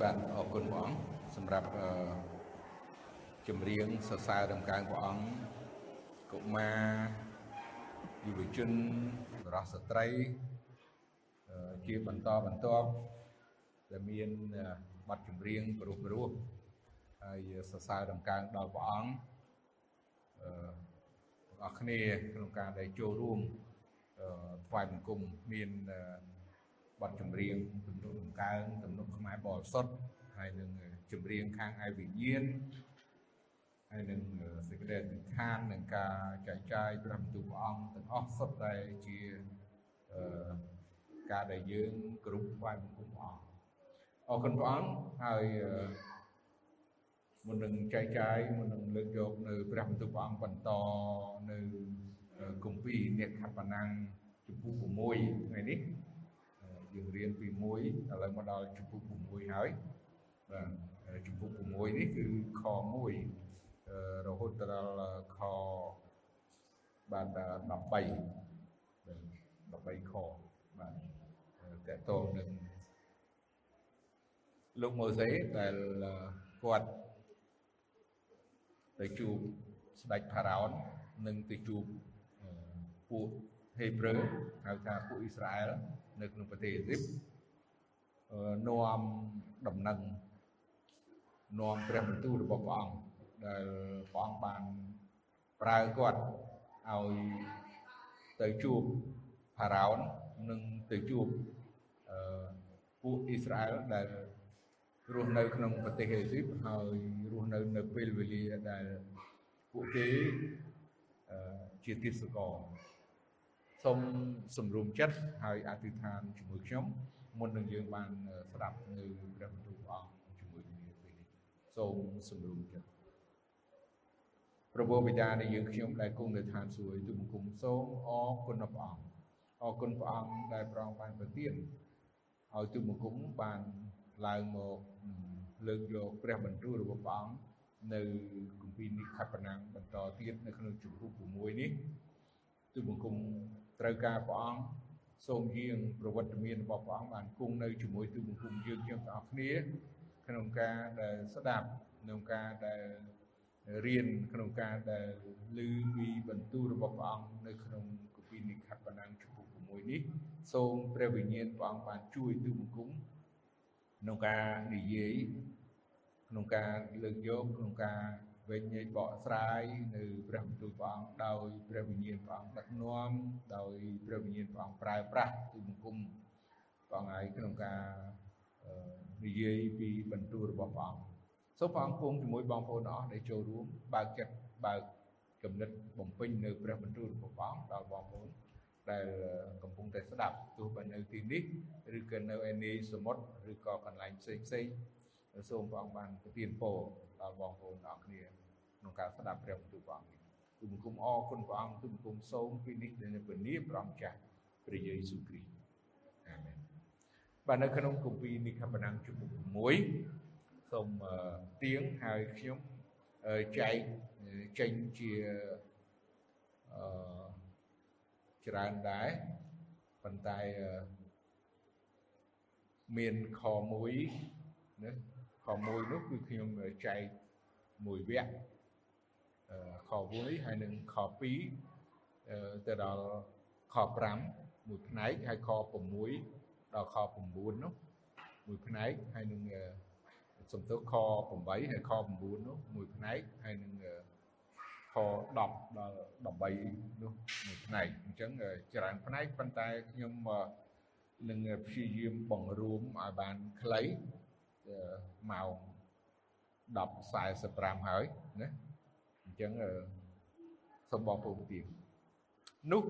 បាទអរគុណព្រះអង្គសម្រាប់អឺចម្រៀងសរសើរដំណើរព្រះអង្គកុមារយុវជនបរិសុទ្ធស្ត្រីអឺជាបន្តបន្ទាប់ដែលមានអឺបទចម្រៀងព្រោះព្រោះហើយសរសើរដំណើរដល់ព្រះអង្គអឺបងប្អូនគ្នាក្នុងការដែលចូលរួមអឺថ្វាយបង្គំមានអឺ បទចម្រៀងទំនុកដំកើងទំនុកខ្មែរបរិសុទ្ធហើយនឹងចម្រៀងខាងឯវិញ្ញាណហើយនឹងសេចក្តីអធិដ្ឋាននឹងការចែកចាយព្រះបន្ទូលព្រះអង្គទាំងអស់សុទ្ធតែជាអឺការដែលយើងគ្រប់ថ្វាយបង្គំព្រះអង្គអរគុណព្រះអង្គហើយអឺមុននឹងចែកចាយមុននឹងលើកយកនៅព្រះបន្ទូលព្រះអង្គបន្តនៅគម្ពីរនេកខបណាំងជំពូក6ថ្ងៃនេះ យើងរៀនពី1ឥឡូវមកដល់ជំពូក6ហើយបាទជំពូក6នេះគឺខ1រហូតដល់ខបាទ13 13ខបាទតកតងនឹងលោកម៉ូសេដែលគាត់ទៅជួបស្ដេចផារ៉ោននិងទៅជួបពួក ហេប្រឺហៅថាពួកអ៊ីស្រាអែលនៅក្នុងប្រទេសអេស៊ីបនាំដំណឹងនាំព្រះបន្ទូលរបស់ព្រះអង្គដែលព្រះអង្គបានប្រើគាត់ឲ្យទៅជួបផារ៉ោននិងទៅជួបអឺពួកអ៊ីស្រាអែលដែលរស់នៅក្នុងប្រទេសអេស៊ីបហើយរស់នៅនៅពេលវេលាដែលពួកគេអឺជាទាសករ សូមសម្រុំចិត្តហើយអធិដ្ឋានជាមួយខ្ញុំមុននឹងយើងបានស្ដាប់នៅព្រះបន្ទូលព្រះអង្គជាមួយគ្នាពេលនេះសូមសម្រុំចិត្តព្រះបិតានៃយើងខ្ញុំដែលគង់នៅឋានសួគ៌ទូបង្គំសូមអរគុណដល់ព្រះអង្គអរគុណព្រះអង្គដែលព្រះអង្គបានប្រទានឲ្យទូបង្គំបានឡើងមកលើកយកព្រះបន្ទូលរបស់ព្រះអង្គនៅគម្ពីរនិខបណាំងបន្តទៀតនៅក្នុងជំពូក6នេះទូបង្គំ ត្រូវការព្រះអង្គសូមយាងប្រវត្តិមានរបស់ព្រះអង្គបានគង់នៅជាមួយទូបង្គំយើងយើងទាំងអស់គ្នាក្នុងការដែលស្ដាប់ក្នុងការដែលរៀនក្នុងការដែលឮពីបន្ទូលរបស់ព្រះអង្គនៅក្នុងគម្ពីរនិខបណាំងជំពូក6នេះសូមព្រះវិញ្ញាណព្រះអង្គបានជួយទូបង្គំក្នុងការនិយាយក្នុងការលើកយកក្នុងការ វិញញែកបកស្រាយនៅព្រះបន្ទូលព្រះអង្គដោយព្រះវិញ្ញាណព្រះអង្គដឹកនាំដោយព្រះវិញ្ញាណព្រះអង្គប្រើប្រាស់ទូបង្គំព្រះអង្គហើយក្នុងការនិយាយពីបន្ទូលរបស់ព្រះអង្គសូមព្រះអង្គគង់ជាមួយបងប្អូនទាំងអស់ដែលចូលរួមបើកចិត្តបើកគំនិតបំពេញនៅព្រះបន្ទូលរបស់ព្រះអង្គដល់បងប្អូនដែលកំពុងតែស្ដាប់ទោះបីនៅទីនេះឬក៏នៅឯនីសមុទ្រឬក៏កន្លែងផ្សេងផ្សេងសូមព្រះអង្គបានប្រទានពរដល់បងប្អូនទាំងអស់គ្នា ក្នុងការស្ដាប់ព្រះបន្ទូលព្រះអង្គនេះទូបង្គំអរគុណព្រះអង្គទូបង្គំសូមពីនេះនៅព្រះនាមព្រះអង្គចាស់ព្រះយេស៊ូវគ្រីស្ទអាមែនបាទនៅក្នុងគម្ពីរនិខបណាំងជំពូក6សូមទៀងហើយខ្ញុំចែកចេញជាអឺច្រើនដែរប៉ុន្តែមានខ1ណាខ1នោះគឺខ្ញុំចែកមួយវគ្គ ខ1ហើយនឹងខ2ទៅដល់ខ5មួយផ្នែកហើយខ6ដល់ខ9នោះមួយផ្នែកហើយនឹងសំទោសខ8ហើយខ9នោះមួយផ្នែកហើយនឹងខ10ដល់13នោះមួយផ្នែកអញ្ចឹងច្រើនផ្នែកប៉ុន្តែខ្ញុំនឹងព្យាយាមបង្រួមឲ្យបានខ្លីម៉ោង10:45ហើយណាអញ្ចឹងសូមបងប្អូនទៀតនោះ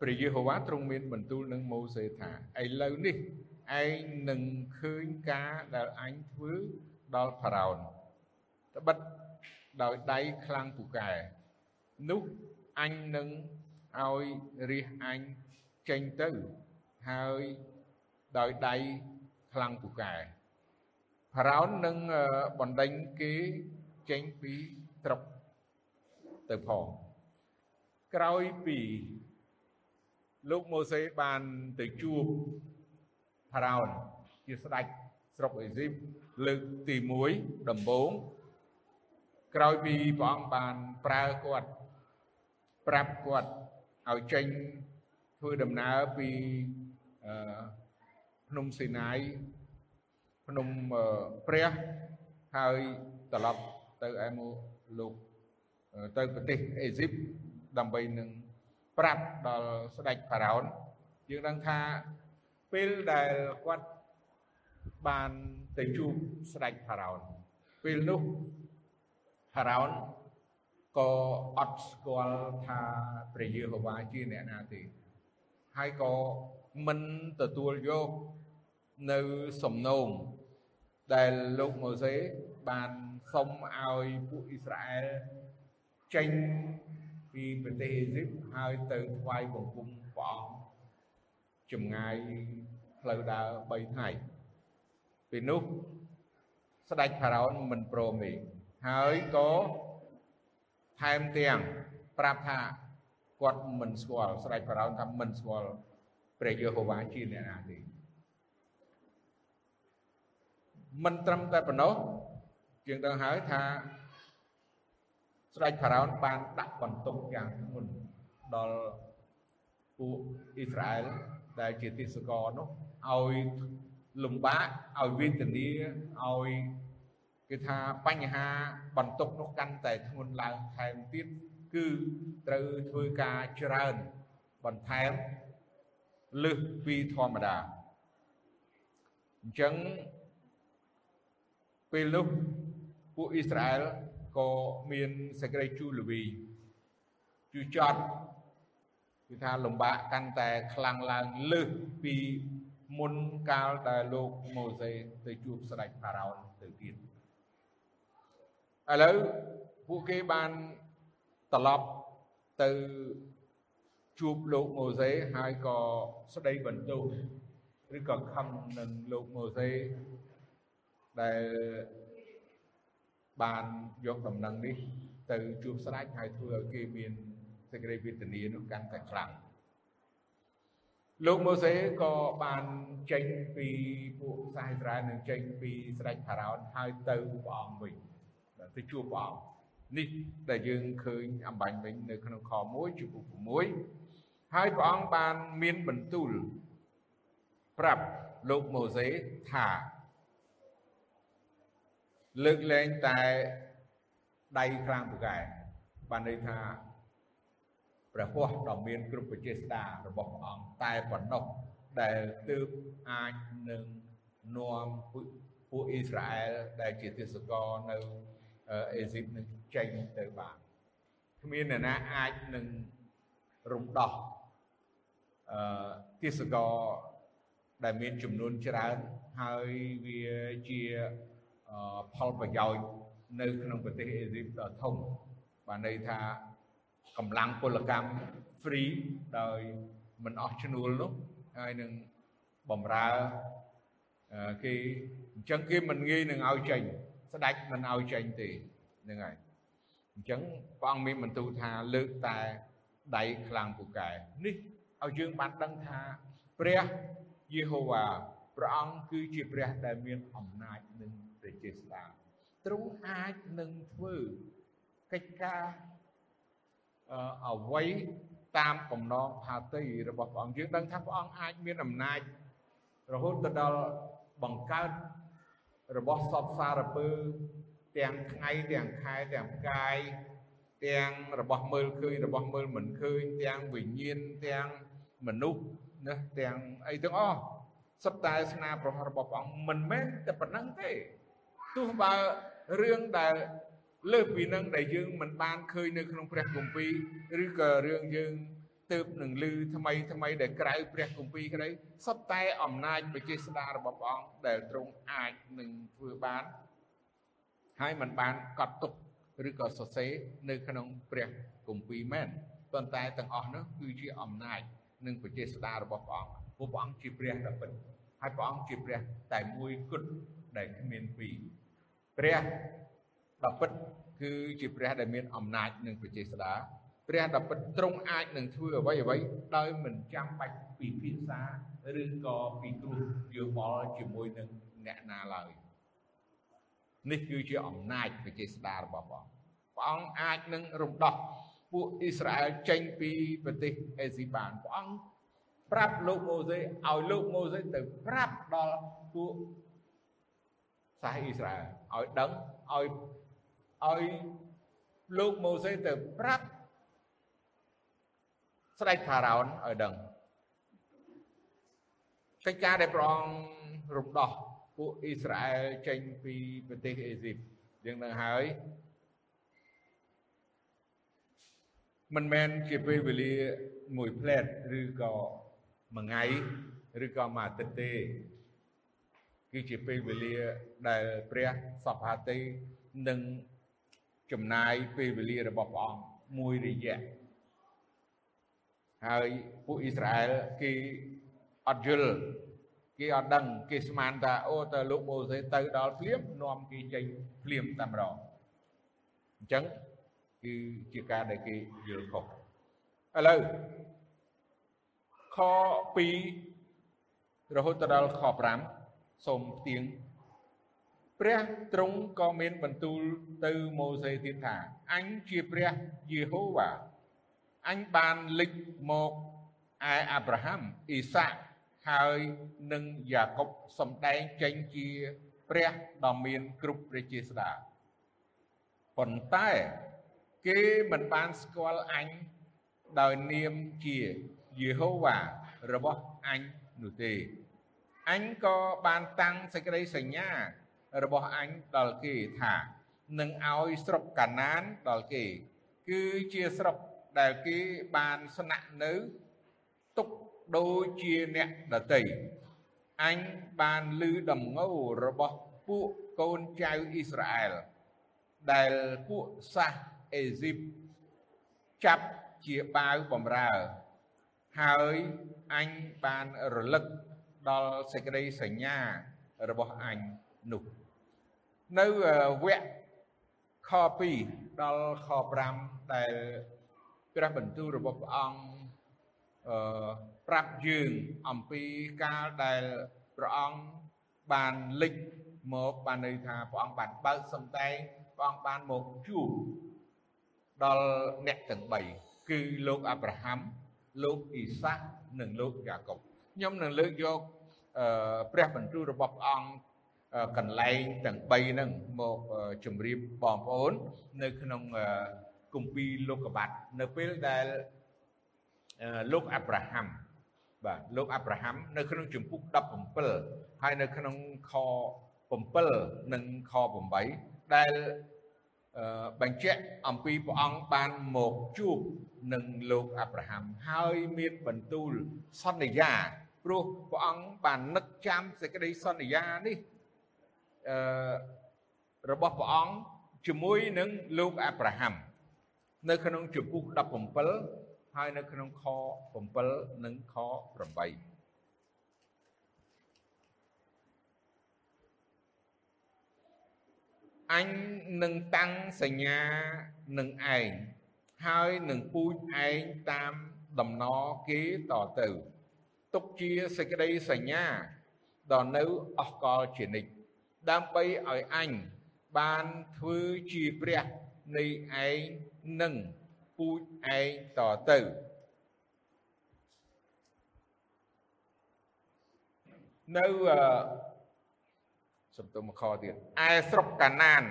ព្រះយេហូវ៉ាទ្រង់មានបន្ទូលនឹងម៉ូសេថាឥឡូវនេះឯងនឹងឃើញការដែលអញធ្វើដល់ផារ៉ោនត្បិតដោយដៃខ្លាំងពូកែនោះអញនឹងឲ្យរះអញចេញទៅហើយដោយដៃខ្លាំងពូកែផារ៉ោននឹងបណ្ដេញគេចេញពី ស្រុកទៅផងក្រោយពីលោកម៉ូសេបានទៅជួបផារ៉ោនជាស្ដេចស្រុកអេស៊ីបលើកទី1ដំបូងក្រោយពីព្រះអង្គបានប្រើគាត់ប្រាប់គាត់ឲ្យចេញធ្វើដំណើរពីអឺភ្នំសេណាយភ្នំព្រះហើយត្រឡប់ទៅឯមក លោកទៅប្រទេសអេស៊ីបដើម្បីនឹងប្រាប់ដល់ស្ដេចផារ៉ោនយើងដឹងថាពេលដែលគាត់បានទៅជួបស្ដេចផារ៉ោនពេលនោះផារ៉ោនក៏អត់ស្គាល់ថាព្រះយេហូវ៉ាជាអ្នកណាទេហើយក៏មិនទទួលយកនៅសំណូមដែលលោកម៉ូសេ បានសុំឲ្យពួកអ៊ីស្រាអែលចេញពីប្រទេសអេស៊ីបហើយទៅថ្វាយបង្គំព្រះអង្គចម្ងាយផ្លូវដើរ3ថ្ងៃពេលនោះស្ដេចផារ៉ោនមិនព្រមទេហើយក៏ថែមទាំងប្រាប់ថាគាត់មិនស្គាល់ស្ដេចផារ៉ោនថាមិនស្គាល់ព្រះយេហូវ៉ាជាអ្នកណាទេមិនត្រឹមតែប៉ុណ្ណោះ ជាងដឹងហើយថាស្ដេចផារ៉ោនបានដាក់បន្ទុកយ៉ាងធ្ងន់ដល់ពួកអ៊ីស្រាអែលដែលជាទាសករនោះឲ្យលំបាកឲ្យវេទនាឲ្យគេថាបញ្ហាបន្ទុកនោះកាន់តែធ្ងន់ឡើងថែមទៀតគឺត្រូវធ្វើការច្រើនបន្ថែមលើសពីធម្មតាអញ្ចឹងពេលនោះ ពួកអ៊ីស្រាអែលក៏មានសេចក្តីជូរល្វីជូរចត់គឺថាលំបាកកាន់តែខ្លាំងឡើងលើសពីមុនកាលដែលលោកម៉ូសេទៅជួបស្ដេចផារ៉ោនទៅទៀតឥឡូវពួកគេបានត្រឡប់ទៅជួបលោកម៉ូសេហើយក៏ស្ដីបន្ទោសឬក៏ខំនឹងលោកម៉ូសេដែល បានយកដំណឹងនេះ ទៅជួបស្ដេចហើយធ្វើឲ្យគេមានសេចក្តីវេទនានោះកាន់តែខ្លាំងលោកម៉ូសេក៏បានចេញពីពួកសាសអ៊ីស្រាអែលនឹងចេញពីស្ដេចផារ៉ោនហើយទៅព្រះអង្គវិញទៅជួបព្រះអង្គនេះដែលយើងឃើញអំបញ្ញវិញនៅក្នុងខ1ជំពូក6ហើយព្រះអង្គបានមានបន្ទូលប្រាប់លោកម៉ូសេថា លើកលែងតែដៃខ្លាំងពូកែបានន័យថាព្រះហស្ថដ៏មានគ្រប់បជាស្ដារបស់ព្រះអង្គតែប៉ុណ្ណោះដែលទើបអាចនឹងនាំពួកអ៊ីស្រាអែលដែលជាទាសករនៅអេស៊ីបនឹងចេញទៅបានគ្មានអ្នកណាអាចនឹងរំដោះអឺទាសករដែលមានចំនួនច្រើនហើយវាជា ផលប្រយោជន៍នៅក្នុងប្រទេសអេស៊ីបដ៏ធំបានន័យថាកម្លាំងពលកម្ម free ដោយមិនអស់ឈ្នួលនោះហើយនឹងបំរើគេអញ្ចឹងគេមិនងាយនឹងឲ្យចេញ ស្ដាច់មិនឲ្យចេញទេហ្នឹងហើយអញ្ចឹងព្រះអង្គមានបន្ទូលថាលើកតែដៃខ្លាំងពូកែនេះឲ្យយើងបានដឹងថាព្រះយេហូវ៉ាព្រះអង្គគឺជាព្រះដែលមានអំណាចនិង ព្រះចេស្តាទ្រង់អាចនឹងធ្វើកិច្ចការអ្វីតាមបំណងផាតីរបស់ព្រះអង្គយើងដឹងថាព្រះអង្គអាចមានអំណាចរហូតទៅដល់បង្កើតរបស់សពសារពើទាំងថ្ងៃទាំងខែទាំងផ្កាយទាំងរបស់មើលឃើញរបស់មើលមិនឃើញទាំងវិញ្ញាណទាំងមនុស្សណាទាំងអីទាំងអស់សុទ្ធតែស្នាប្រហោះរបស់ព្រះអង្គមិនមែនតែប៉ុណ្្នឹងទេ ទោះបើរឿងដែលលើសពីនឹងដែលយើងមិនបានឃើញនៅក្នុងព្រះគម្ពីរឬក៏រឿងយើងទើបនឹងឮថ្មីថ្មីដែលក្រៅព្រះគម្ពីរក្តីសុទ្ធតែអំណាចបជាស្ដារបស់ព្រះអង្គដែលទ្រង់អាចនឹងធ្វើបានហើយมันបានកត់ទុកឬក៏សរសេរនៅក្នុងព្រះគម្ពីរមែនប៉ុន្តែទាំងអស់នោះគឺជាអំណាចនិងបជាស្ដារបស់ព្រះអង្គព្រោះព្រះអង្គជាព្រះដ៏ពិតហើយព្រះអង្គជាព្រះតែមួយគត់ដែលគ្មានពីរ ព្រះដ៏ពិតគឺជាព្រះដែលមានអំណាចនិងប្រជាស្ដាព្រះដ៏ពិតទ្រង់អាចនឹងធ្វើអ្វីអ្វីដោយមិនចាំបាច់ពិភាក្សាឬក៏ពិគ្រោះយោបល់ជាមួយនឹងអ្នកណាឡើយនេះគឺជាអំណាចវិជាស្ដារបស់ព្រះព្រះអង្គអាចនឹងរំដោះពួកអ៊ីស្រាអែលចេញពីប្រទេសអេស៊ីបានព្រះអង្គប្រាប់លោកម៉ូសេឲ្យលោកម៉ូសេទៅប្រាប់ដល់ពួក សាសអ៊ីស្រាអែលឲ្យដឹងឲ្យឲ្យលោកម៉ូសេទៅប្រាប់ស្ដេចផារ៉ោនឲ្យដឹងកិច្ចការដែលព្រះអង្គរំដោះពួកអ៊ីស្រាអែលចេញពីប្រទេសអេស៊ីបយើងនឹងហើយមិនមែនជាពេលវេលាមួយផ្លែតឬក៏មួយថ្ងៃឬក៏មួយអាទិត្យទេ គឺជាពេលវេលាដែលព្រះសពហាតីនឹងចំណាយពេលវេលារបស់ព្រះអង្គមួយរយៈហើយពួកអ៊ីស្រាអែលគេអត់យល់គេអត់ដឹងគេស្មានថាអូតើលោកម៉ូសេទៅដល់ភ្លាមនាំគេចេញភ្លាមតែម្ដងអញ្ចឹងគឺជាការដែលគេយល់ខុសឥឡូវខ2រហូតដល់ខ5 សូមផ្ទៀងព្រះទ្រង់ក៏មានបន្ទូលទៅម៉ូសេទៀតថាអញជាព្រះយេហូវ៉ាអញបានលេចមកឯអាប់រ៉ាហាំអ៊ីសាក់ហើយនឹងយ៉ាកុបសំដែងចេញជាព្រះដ៏មានគ្រប់ព្រះជាស្ដាប៉ុន្តែគេមិនបានស្គាល់អញដោយនាមជាយេហូវ៉ារបស់អញនោះទេ អញក៏បានតាំងសេចក្តីសញ្ញា របស់អញដល់គេថានឹងឲ្យស្រុកកាណានដល់គេ គឺជាស្រុកដែលគេបានស្នាក់នៅទុកដូចជាអ្នកដតីអញបានលឺដំងោរបស់ពួកកូនចៅអ៊ីស្រាអែលដែលពួកសាសអេស៊ីបចាប់ជាបាវបំរើ ហើយអញបានរលឹក ដល់សេចក្តីសញ្ញារបស់អញនោះនៅវគ្គខ2ដល់ខ5ដែលព្រះបន្ទូលរបស់ព្រះអង្គអឺប្រាប់យើងអំពីកាលដែលព្រះអង្គបានលេចមកបានន័យថាព្រះអង្គបានបើកសំដែងព្រះអង្គបានមកជួបដល់អ្នកទាំង3គឺលោកអាប់រ៉ាហាំលោកអ៊ីសាក់និងលោកយ៉ាកុប ខ្ញុំនឹងលើកយកអឺព្រះបន្ទូលរបស់ព្រះអង្គកន្លែងទាំង3ហ្នឹងមកជម្រាបបងប្អូន នៅក្នុងគម្ពីរលោកកបាត់នៅពេលដែលលោកអាប់រ៉ាហាំបាទលោកអាប់រ៉ាហាំនៅក្នុងជំពូក17ហើយនៅក្នុងខ7និងខ8ដែលបញ្ជាក់អំពីព្រះអង្គបានមកជួបនឹងលោកអាប់រ៉ាហាំហើយមានបន្ទូលសន្យា ព្រោះព្រះអង្គបាននឹកចាំសេចក្តីសន្យានេះអឺរបស់ព្រះអង្គជាមួយនឹងលោកអាប់រ៉ាហាំនៅក្នុងជំពូក17ហើយនៅក្នុងខ7និងខ8អញនឹងតាំងសញ្ញានឹងឯងហើយនឹងពូជឯងតាមដំណរគេតទៅ ទុកជាសេចក្តីសញ្ញាដល់នៅអស់កលជានិច្ចដើម្បីឲ្យអញបានធ្វើជាព្រះនៃឯងនឹងពូជឯងតទៅនៅសំទោមកខទៀតឯស្រុកកាណាន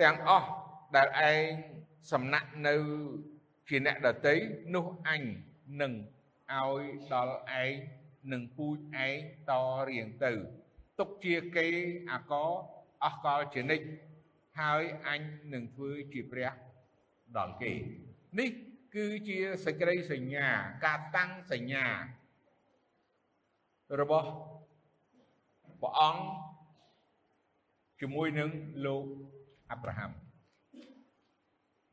ទាំងអស់ដែលឯងសំណាក់នៅជាអ្នកដតីនោះអញនឹង ឲ្យដល់ឯងនឹងពូជឯងតរៀងទៅ ទុកជាគេអាកអស់កលជានិច្ចហើយអញនឹងធ្វើជាព្រះដល់គេ នេះគឺជាសេចក្តីសញ្ញា ការតាំងសញ្ញា របស់ព្រះអង្គជាមួយនឹងលោកអាប់រ៉ាហាំ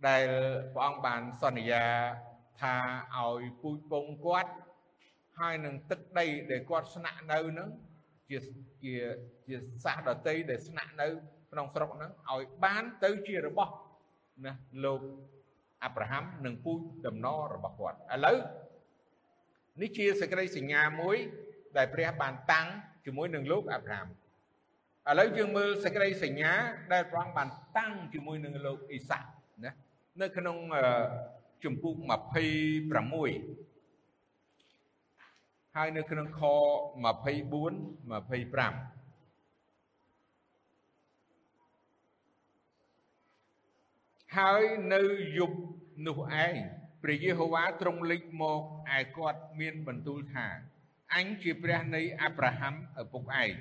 ដែលព្រះអង្គបានសន្យា ថាឲ្យពូជពងគាត់ហើយនឹងទឹកដីដែលគាត់ស្នាក់នៅនឹងជាជាជាសាសដតីដែលស្នាក់នៅក្នុងស្រុកហ្នឹងឲ្យបានទៅជារបស់ណាលោកអាប់រ៉ាហាំនិងពូជដំណររបស់គាត់ឥឡូវនេះជាសេចក្តីសញ្ញាមួយ ដែលព្រះបានតាំងជាមួយនឹងលោកអាប់រ៉ាមឥឡូវយើងមើលសេចក្តីសញ្ញាដែលព្រះអង្គបានតាំងជាមួយនឹងលោកអ៊ីសាក់ណានៅក្នុង ជំពូក26ហើយនៅក្នុងខ24 25ហើយនៅយប់នោះឯងព្រះយេហូវ៉ាទ្រង់លេចមកឯគាត់មានបន្ទូលថាអញជាព្រះនៃអាប់រ៉ាហាំឪពុកឯង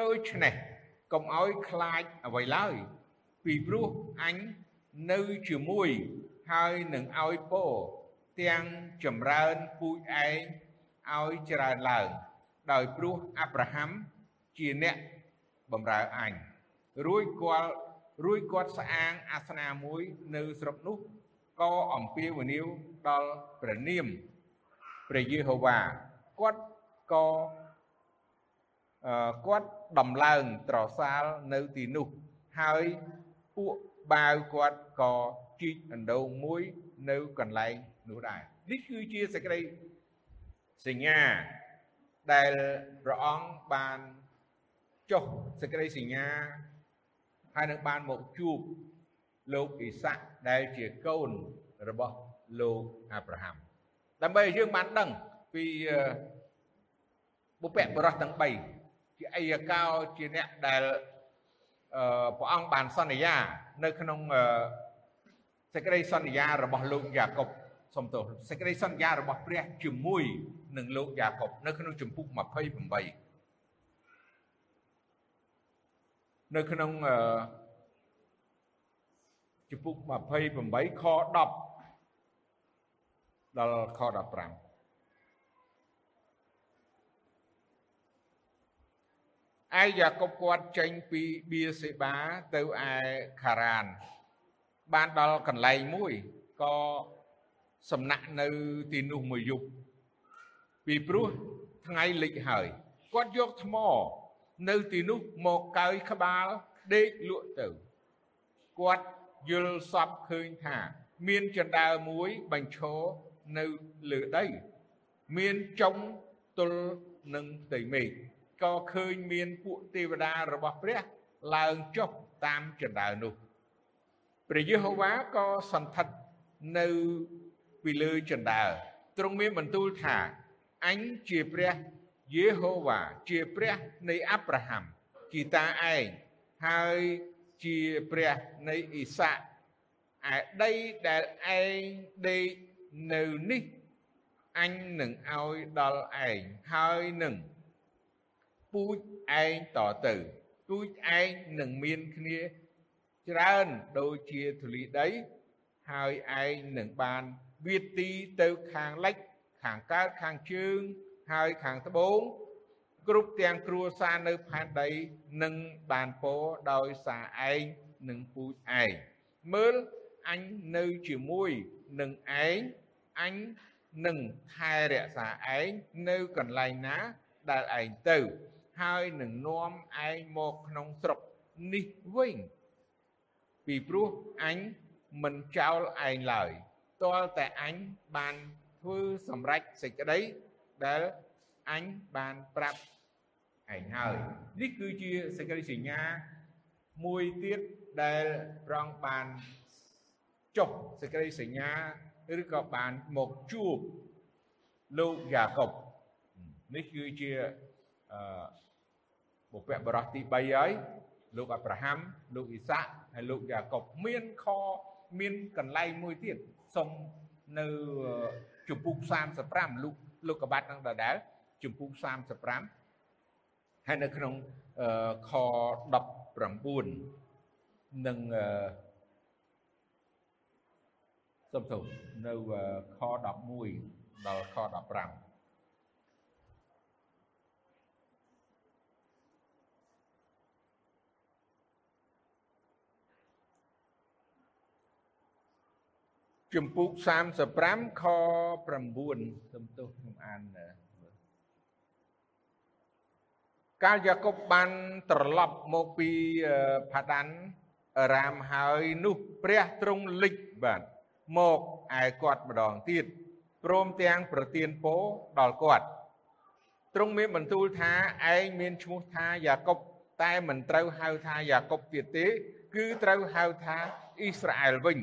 ដូច្នេះកុំឲ្យខ្លាចអ្វីឡើយពីព្រោះអញនៅជាមួយ ហើយនឹងឲ្យពោទាំងចម្រើនពូជឯងឲ្យច្រើនឡើង ដោយព្រោះអាប់រ៉ាហាំជាអ្នកបម្រើអញរួចគាត់រួចគាត់ស្អាងអាសនាមួយនៅស្រុកនោះក៏អំពាវនាវដល់ព្រះនាមព្រះយេហូវ៉ាគាត់ក៏គាត់ដំឡើងត្រសាលនៅទីនោះ ហើយពួកបាវគាត់ក៏ ជីកអណ្ដូងមួយនៅកន្លែងនោះដែរនេះគឺជាសេចក្តីសញ្ញាដែលព្រះអង្គបានចុះសេចក្តីសញ្ញាហើយនឹងបានមកជួបលោកអ៊ីសាក់ដែលជាកូនរបស់លោកអាប់រ៉ាហាំដើម្បីឲ្យយើងបានដឹងពីបុព្វបុរសទាំង3ជាអយកោជាអ្នកដែលព្រះអង្គបានសន្យានៅក្នុង សេចក្តីសន្យារបស់លោកយ៉ាកុបសុំទោសសេចក្តីសន្យារបស់ព្រះជាមួយនឹងលោកយ៉ាកុបនៅក្នុងជំពូក28នៅក្នុងជំពូក28ខ10ដល់ខ15ឯយ៉ាកុបគាត់ចេញពីបៀសេបាទៅឯខារ៉ាន បានដល់កន្លែងមួយក៏សំណាក់នៅទីនោះមួយយប់ពីព្រោះថ្ងៃលិចហើយគាត់យកថ្ម នៅទីនោះមកកើយក្បាលដេកលក់ទៅគាត់យល់សពឃើញថា មានចណ្ដើមួយបញ្ឈរនៅលើដី មានចុងទល់នឹងផ្ទៃមេឃក៏ឃើញមានពួកទេវតារបស់ព្រះឡើងចុះតាមចណ្ដើនោះ ព្រះយេហូវ៉ាក៏សន្ធិដ្ឋនៅពីលើចណ្ដើទ្រង់មានបន្ទូលថាអញជាព្រះយេហូវ៉ាជាព្រះនៃអាប់រ៉ាហាំជាតាឯងហើយជាព្រះនៃអ៊ីសាក់ឯដីដែលឯងដេកនៅនេះអញនឹងឲ្យដល់ឯងហើយនឹងពូជឯងតទៅពូជឯងនឹងមានគ្នា ច្រើនដូចជាធូលីដី ហើយឯងនឹងបានវាទីទៅខាងលិចខាងកើតខាងជើង ហើយខាងត្បូងគ្រប់ទាំងគ្រួសារនៅផែនដីនឹងបានពោដោយសារឯងនឹងពូជឯងមើលអញនៅជាមួយនឹងឯងអញនឹងថែរក្សាឯងនៅកន្លែងណាដែលឯងទៅ ហើយនឹងនាំឯងមកក្នុងស្រុកនេះវិញ ពីព្រោះអញមិនចោលឯងឡើយទាល់តែអញបានធ្វើសម្រេចសេចក្តីដែលអញបានប្រាប់ឯងហើយនេះគឺជាសេចក្តីសញ្ញាមួយទៀតដែលប្រងបានចុះសេចក្តីសញ្ញាឬក៏បានមកជួបលោកយ៉ាកុបនេះគឺជាអឺបុព្វបុរសទី3ហើយលោកអាប់រ៉ាហាំលោកអ៊ីសាក់ ហើយលោកយ៉ាកុបមានខមានកន្លែងមួយទៀតសុំនៅជំពូក35លោកលោកកបាត់នឹងដដែលជំពូក35ហើយនៅក្នុងខ19នឹងសុំទោសនៅខ11ដល់ខ15 ជំពូក35ខ9សំទោសខ្ញុំអានកាលយ៉ាកុបបានត្រឡប់មកពីផាដានអារ៉ាមហើយនោះព្រះទ្រង់លិចបាទមកឯគាត់ម្ដងទៀតព្រមទាំងប្រទានពរដល់គាត់ទ្រង់មានបន្ទូលថាឯងមានឈ្មោះថាយ៉ាកុបតែមិនត្រូវហៅថាយ៉ាកុបទៀតទេ គឺត្រូវហៅថាអ៊ីស្រាអែលវិញ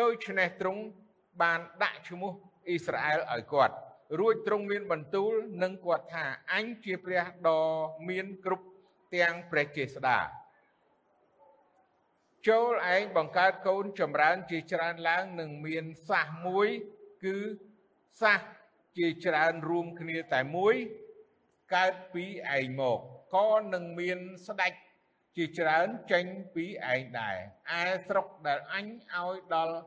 ដូច្នេះទ្រង់បានដាក់ឈ្មោះអ៊ីស្រាអែលឲ្យគាត់ រួចទ្រង់មានបន្ទូលនឹងគាត់ថាអញជាព្រះដ៏មានគ្រប់ទាំងព្រះចេស្តាចូលឯងបង្កើតកូនចម្រើនជាច្រើនឡើងនឹងមានសាសមួយ គឺសាសជាច្រើនរួមគ្នាតែមួយកើតពីឯងមកក៏នឹងមានស្ដេច ជាច្រើនចេញពីឯងដែរឯស្រុកដែលអញឲ្យដល់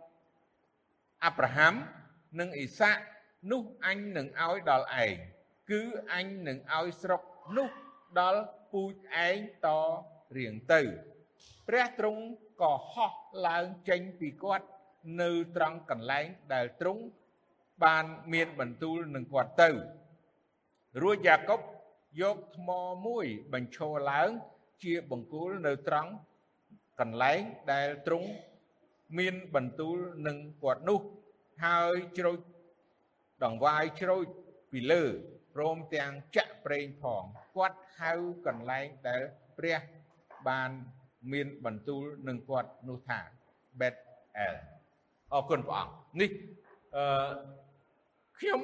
អាប់រ៉ាហាំនិងអ៊ីសាក់នោះអញនឹងឲ្យដល់ឯងគឺអញនឹងឲ្យស្រុកនោះដល់ពូជឯងតរៀងទៅ ព្រះទ្រង់ក៏ហោះឡើងចេញពីគាត់ នៅត្រង់កន្លែងដែលទ្រង់បានមានបន្ទូលនឹងគាត់ទៅរួចយ៉ាកុបយកថ្មមួយបញ្ឈរឡើង ជាបង្គោលនៅត្រង់កន្លែងដែលទ្រង់មានបន្ទូលនឹងគាត់នោះហើយជ្រោចដង្វាយជ្រោចពីលើព្រមទាំងចាក់ប្រេងផងគាត់ហៅកន្លែងដែលព្រះបានមានបន្ទូលនឹងគាត់នោះថា Bet El អរគុណព្រះអង្គនេះអឺខ្ញុំ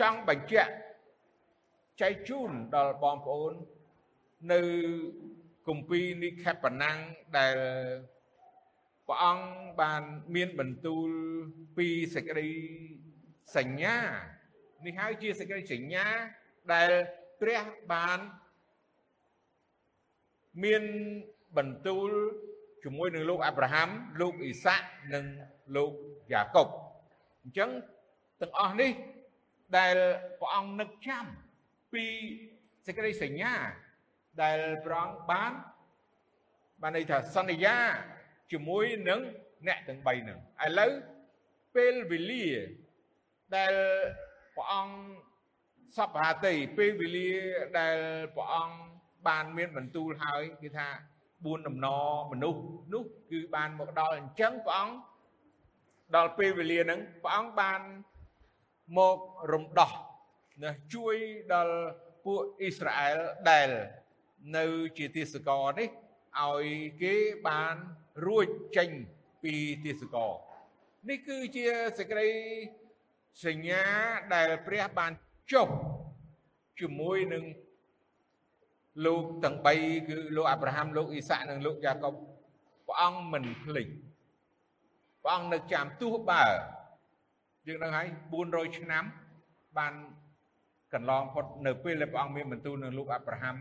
ចង់បញ្ជាក់ចែកជូនដល់បងប្អូននៅ គម្ពីរនេះខេបណាំងដែលព្រះអង្គបានមានបន្ទូលពីសេចក្តីសញ្ញានេះហើយជាសេចក្តីសញ្ញាដែលព្រះបានមានបន្ទូលជាមួយនឹងលោកអាប់រ៉ាហាំលោកអ៊ីសាក់និងលោកយ៉ាកុបអញ្ចឹងទាំងអស់នេះដែលព្រះអង្គនឹកចាំពីសេចក្តីសញ្ញា ដែលព្រះអង្គបានបានន័យថាសន្យាជាមួយនឹងអ្នកទាំង3ហ្នឹងឥឡូវពេលវេលាដែលព្រះអង្គសពហាតីពេលវេលាដែលព្រះអង្គបានមានបន្ទូលហើយគឺថា4ដំណមនុស្សនោះគឺបានមកដល់អញ្ចឹងព្រះអង្គដល់ពេលវេលាហ្នឹងព្រះអង្គបានមករំដោះណាជួយដល់ពួកអ៊ីស្រាអែលដែល នៅជាទាសករនេះឲ្យគេបានរួចចេញពីទាសករនេះគឺជាសេចក្តីសញ្ញាដែលព្រះបានចុះជាមួយនឹងលោកទាំង3គឺលោកអាប់រ៉ាហាំលោកអ៊ីសាក់និងលោកយ៉ាកុបព្រះអង្គមិនភ្លេចព្រះអង្គនៅចាំទោះបើយើងដឹងហើយ400ឆ្នាំបានកន្លងផុតនៅពេលដែលព្រះអង្គមានបន្ទូលនឹងលោកអាប់រ៉ាហាំ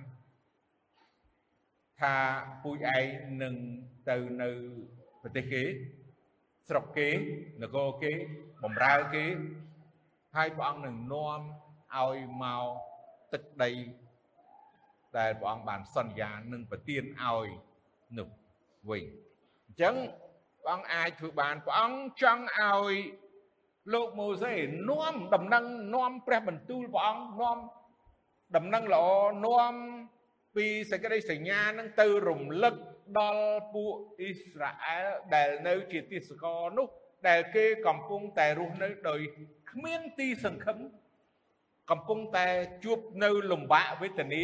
ថាពូជឯងនឹងទៅនៅប្រទេសគេ ស្រុកគេនគរគេបំរើគេហើយព្រះអង្គនឹងនាំឲ្យមកទឹកដីដែលព្រះអង្គបានសន្យានឹងប្រទានឲ្យនោះវិញអញ្ចឹងព្រះអង្គអាចធ្វើបានព្រះអង្គចង់ឲ្យលោកម៉ូសេនាំដំណឹងនាំព្រះបន្ទូលព្រះអង្គនាំដំណឹងល្អនាំ ពីសេចក្តីសញ្ញានឹងទៅរំលឹកដល់ពួកអ៊ីស្រាអែលដែលនៅជាទាសករនោះ ដែលគេកំពុងតែរស់នៅដោយគ្មានទីសង្ឃឹមកំពុងតែជួបនៅលំបាកវេទនា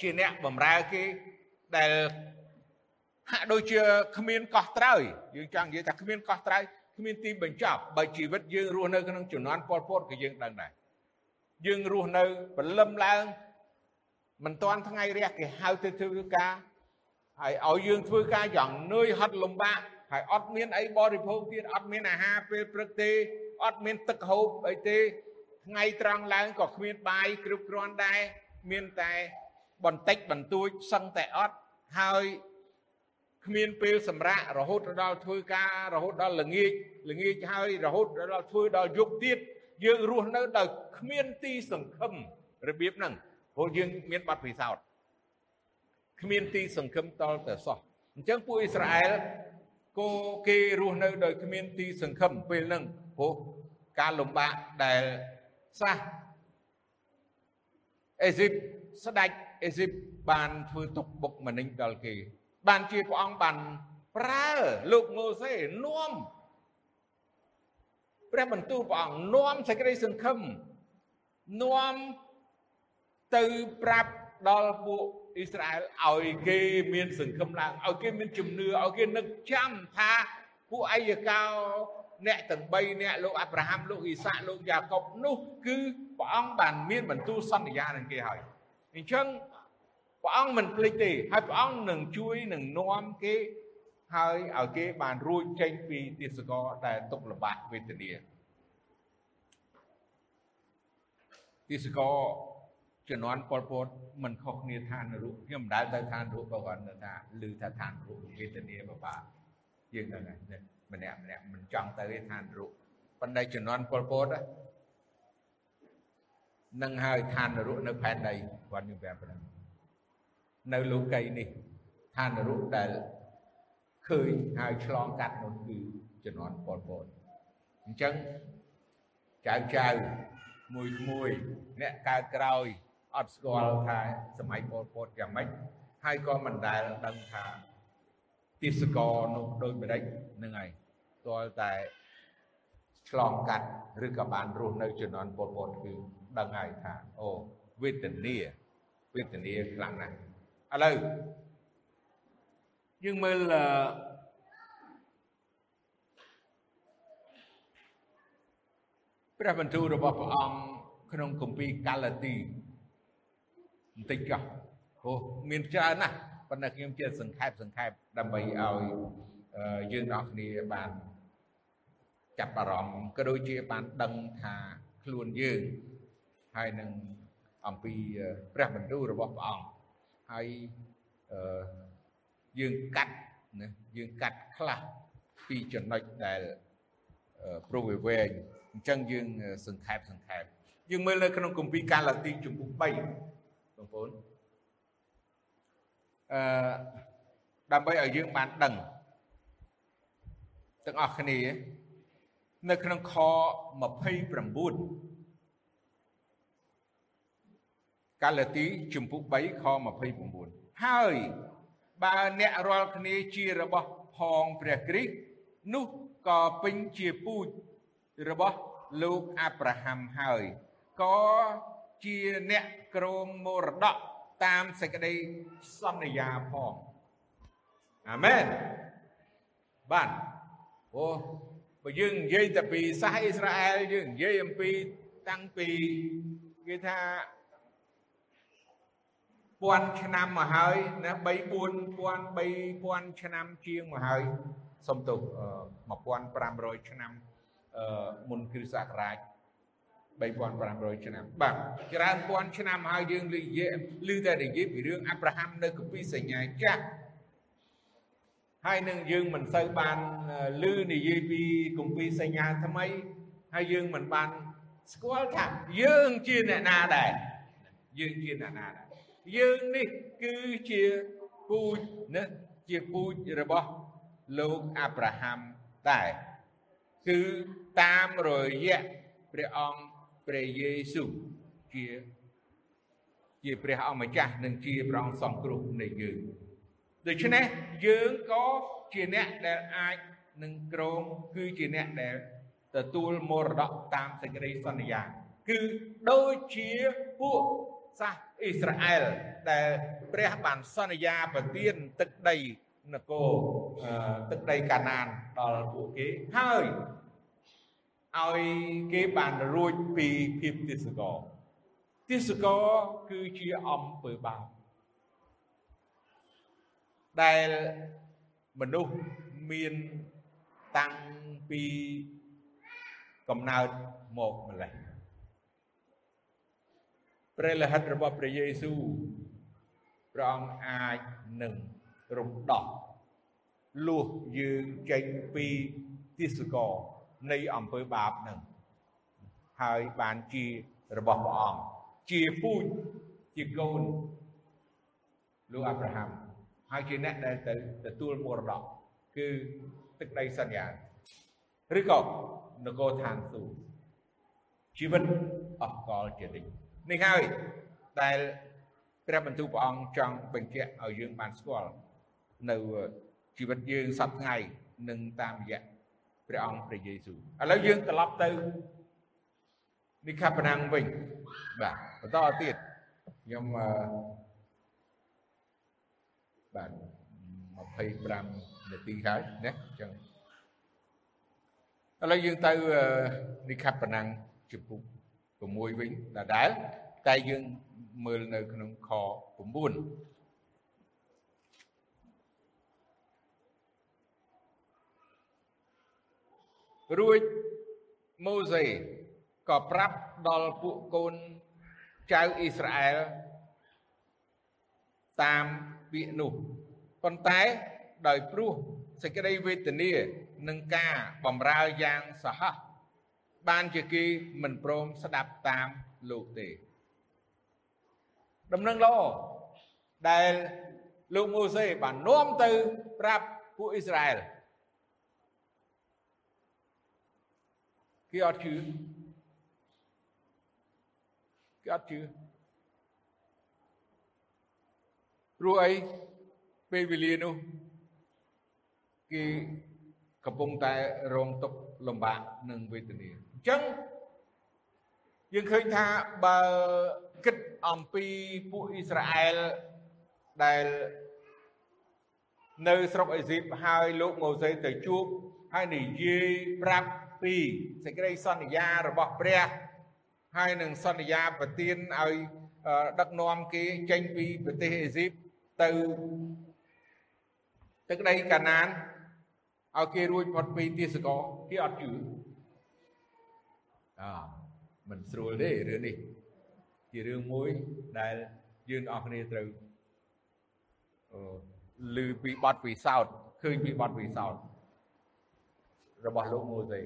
ជាអ្នកបម្រើគេដែលហាក់ដូចជាគ្មានកោះត្រើយយើងចង់និយាយថាគ្មានកោះត្រើយគ្មានទីបញ្ចប់បើជីវិតយើងរស់នៅក្នុងជំនាន់ប៉ុលពតក៏យើងដឹងដែរយើងរស់នៅព្រលឹមឡើង មិនតាន់ថ្ងៃរះគេហៅទៅធ្វើការហើយឲ្យយើងធ្វើការយ៉ាងនឿយហត់លំបាកហើយអត់មានអីបរិភោគទៀតអត់មានអាហារពេលព្រឹកទេអត់មានទឹកហូបអីទេថ្ងៃត្រង់ឡើងក៏គ្មានបាយគ្រប់គ្រាន់ដែរមានតែបន្តិចបន្តួចសឹងតែអត់ហើយគ្មានពេលសម្រាករហូតដល់ធ្វើការរហូតដល់ល្ងាចល្ងាចហើយរហូតដល់ធ្វើដល់យប់ទៀតយើងរស់នៅដោយគ្មានទីសង្ឃឹមរបៀបហ្នឹង ព្រោះយើងមានបទពិសោធន៍គ្មានទីសង្ឃឹមតល់តែសោះអញ្ចឹងពួកអ៊ីស្រាអែលក៏គេរស់នៅដោយគ្មានទីសង្ឃឹមពេលហ្នឹងព្រោះការលំបាកដែលសះអេស៊ីបស្ដេចអេស៊ីបបានធ្វើទុកបុកម្នេញដល់គេ បានជាព្រះអង្គបានប្រើលោកម៉ូសេនាំព្រះបន្ទូលព្រះអង្គនាំសេចក្តីសង្ឃឹមនាំ ទៅប្រាប់ដល់ពួកអ៊ីស្រាអែលឲ្យគេមានសង្ឃឹមឡើងឲ្យគេមានជំនឿឲ្យគេនឹកចាំថាពួកអាយកោអ្នកទាំង3អ្នកលោកអាប់រ៉ាហាំលោកអ៊ីសាក់លោកយ៉ាកុបនោះគឺព្រះអង្គបានមានបន្ទូលសន្យានឹងគេហើយអញ្ចឹងព្រះអង្គមិនភ្លេចទេហើយព្រះអង្គនឹងជួយនឹងនាំគេហើយឲ្យគេបានរួចចេញពីទាសករដែលទុកលំបាកវេទនាទាសករ ជំនាន់ប៉ុលពតមិនខុសគ្នាឋានរូបខ្ញុំមិនដែលទៅឋានរូបក៏គាត់នៅថាឮថាឋានរូបវេទនាបបាយើងទៅណាម្នាក់ម្នាក់មិនចង់ទៅទេឋានរូបប៉ុន្តែជំនាន់ប៉ុលពតនឹងហើយឋានរូបនៅផែនដីគាត់ខ្ញុំប្រាប់ប៉ុណ្ណឹងនៅលោកីនេះឋានរូបដែលឃើញហើយឆ្លងកាត់នោះគឺជំនាន់ប៉ុលពតអញ្ចឹងចៅចៅមួយក្មួយអ្នកកើតក្រោយ អត់ស្គាល់ថាសម័យប៉ុលពតយ៉ាងម៉េចហើយក៏មិនដែលដឹងថាទិសកលនោះដូចម្ដេចនឹងហើយទាល់តែឆ្លងកាត់ឬក៏បានរស់នៅជំនាន់ប៉ុលពតគឺដឹងហើយថាអូវេទនាវេទនាខ្លាំងណាស់ឥឡូវយើងមើលព្រះបន្ទូលរបស់ព្រះអង្គក្នុងគម្ពីរកាឡាទី បន្តិចចុះអូមានច្រើនណាស់ប៉ុន្តែខ្ញុំជាសង្ខេបសង្ខេបដើម្បីឲ្យយើងទាំងគ្នាបានចាប់អារម្មណ៍ក៏ដូចជាបានដឹងថាខ្លួនយើងហើយនឹងអំពីព្រះបន្ទូលរបស់ព្រះអង្គហើយយើងកាត់ណាយើងកាត់ខ្លះពីចំណុចដែលព្រោះវាវែងអញ្ចឹងយើងសង្ខេបសង្ខេបយើងមើលនៅក្នុងគម្ពីរកាឡាទីជំពូក3 បងប្អូនអឺដើម្បីឲ្យយើងបានដឹងទាំងអស់គ្នា នៅក្នុងខ29កាឡាទីជំពូក3ខ29ហើយបើអ្នករាល់គ្នាជារបស់ផងព្រះគ្រីស្ទនោះក៏ពេញជាពូជរបស់លោកអាប់រ៉ាហាំហើយក៏ ជាអ្នកក្រងមរតកតាមសេចក្តីសន្យាផងអាមែនបាទអូបើយើងនិយាយតែពីសាសអ៊ីស្រាអែលយើងនិយាយអំពីតាំងពីគេថាពាន់ឆ្នាំមកហើយណា3 4000 3000ឆ្នាំជាងមកហើយសំទោស1500ឆ្នាំអឺមុនគ្រិស្តសករាជ 3500ឆ្នាំបាទច្រើនពាន់ឆ្នាំហើយយើងនិយាយឮតែនិយាយពីរឿងអាប់រ៉ាហាំនៅគម្ពីរសញ្ញាចាស់ហើយនឹងយើងមិនសូវបានឮនិយាយពីគម្ពីរសញ្ញាថ្មីហើយយើងមិនបានស្គាល់ថាយើងជាអ្នកណាដែរយើងជាអ្នកណាដែរយើងនេះគឺជាពូជណាជាពូជរបស់លោកអាប់រ៉ាហាំដែរគឺតាមរយៈព្រះអង្គ ព្រះយេស៊ូវជាជាព្រះអម្ចាស់និងជាព្រះអង្គសង្គ្រោះនៃយើងដូច្នេះយើងក៏ជាអ្នកដែលអាចនឹងក្រងគឺជាអ្នកដែលទទួលមរតកតាមសេចក្តីសន្យាគឺដូចជាពួកសាសអ៊ីស្រាអែលដែលព្រះបានសន្យាប្រទានទឹកដីនគរទឹកដីកាណានដល់ពួកគេហើយ ឲ្យគេបានរួចពីភាពទិសកោទិសកោគឺជាអំពើបាបដែលមនុស្សមានតាំងពីកំណើតមកម្លេះព្រះលិខិតរបស់ព្រះយេស៊ូវព្រះអង្គអាចនឹងរំដោះលួសយើងចេញពីទិសកោ នៃអំពើបាបនឹងហើយបានជារបស់ព្រះអង្គជាពូជជាកូនលោកអាប់រ៉ាហាំហើយជាអ្នកដែលទៅទទួលមរតកគឺទឹកដីសន្យាឬក៏នគរឋានសួគ៌ជីវិតអស់កលជានិច្ចនេះហើយដែលព្រះបន្ទូលព្រះអង្គចង់បញ្ជាក់ឲ្យយើងបានស្គាល់នៅជីវិតយើងសប្តាហ៍ថ្ងៃនឹងតាមរយៈ ព្រះអង្គព្រះយេស៊ូវឥឡូវយើងត្រឡប់ទៅនិកាបណាំងវិញបាទបន្តទៀតខ្ញុំអឺបាទ25នាទីហើយណាអញ្ចឹងឥឡូវយើងទៅនិខបណាំងចំពុក6វិញដដែលតែយើងមើលនៅក្នុងខ9 រួចម៉ូសេក៏ប្រាប់ដល់ពួកកូនចៅអ៊ីស្រាអែលតាមពាក្យនោះប៉ុន្តែដោយព្រោះសេចក្តីវេទនានឹងការបំរើយ៉ាងសហោះបានជាគេមិនព្រមស្ដាប់តាមលោកទេដំណឹងល្អដែលលោកម៉ូសេបាននាំទៅប្រាប់ពួកអ៊ីស្រាអែល គេអត់ជឿគេអត់ជឿព្រោះអីពេលវេលានោះគេកំពុងតែរងទុក្ខលំបាកនិងវេទនាអញ្ចឹងយើងឃើញថាបើគិតអំពីពួកអ៊ីស្រាអែលដែលនៅស្រុកអេស៊ីបហើយលោកម៉ូសេទៅជួបហើយនិយាយប្រាប់ ពីសេចក្តីសន្យារបស់ព្រះហើយនឹងសន្យាប្រទានឲ្យដឹកនាំគេចេញពីប្រទេសអេស៊ីបទៅទឹកដីកាណានឲ្យគេរួចផុតពីទាសករគេអត់ជឿអើមិនស្រួលទេរឿងនេះជារឿងមួយដែលយើងអស់គ្នាត្រូវឮពីបទពិសោធន៍ឃើញពីបទពិសោធន៍របស់លោកម៉ូសេ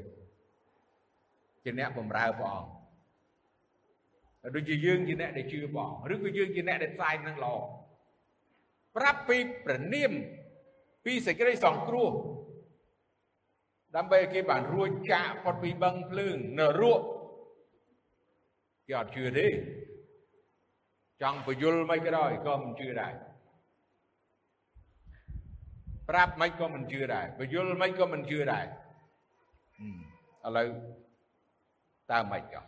ជាអ្នកបម្រើព្រះអង្គដូចជាយើងជាអ្នកដែលជឿព្រះអង្គឬក៏យើងជាអ្នកដែលផ្សាយនឹងល្អប្រាប់ពីប្រនាមពីសេចក្តីសង្គ្រោះដើម្បីឲ្យគេបានរួចចាកផុតពីបឹងភ្លើងនរកគេអត់ជឿទេចង់បញ្យលមិនក៏ដោយក៏មិនជឿដែរប្រាប់មិនក៏មិនជឿដែរបញ្យលមិនក៏មិនជឿដែរឥឡូវ តើមិនចោះ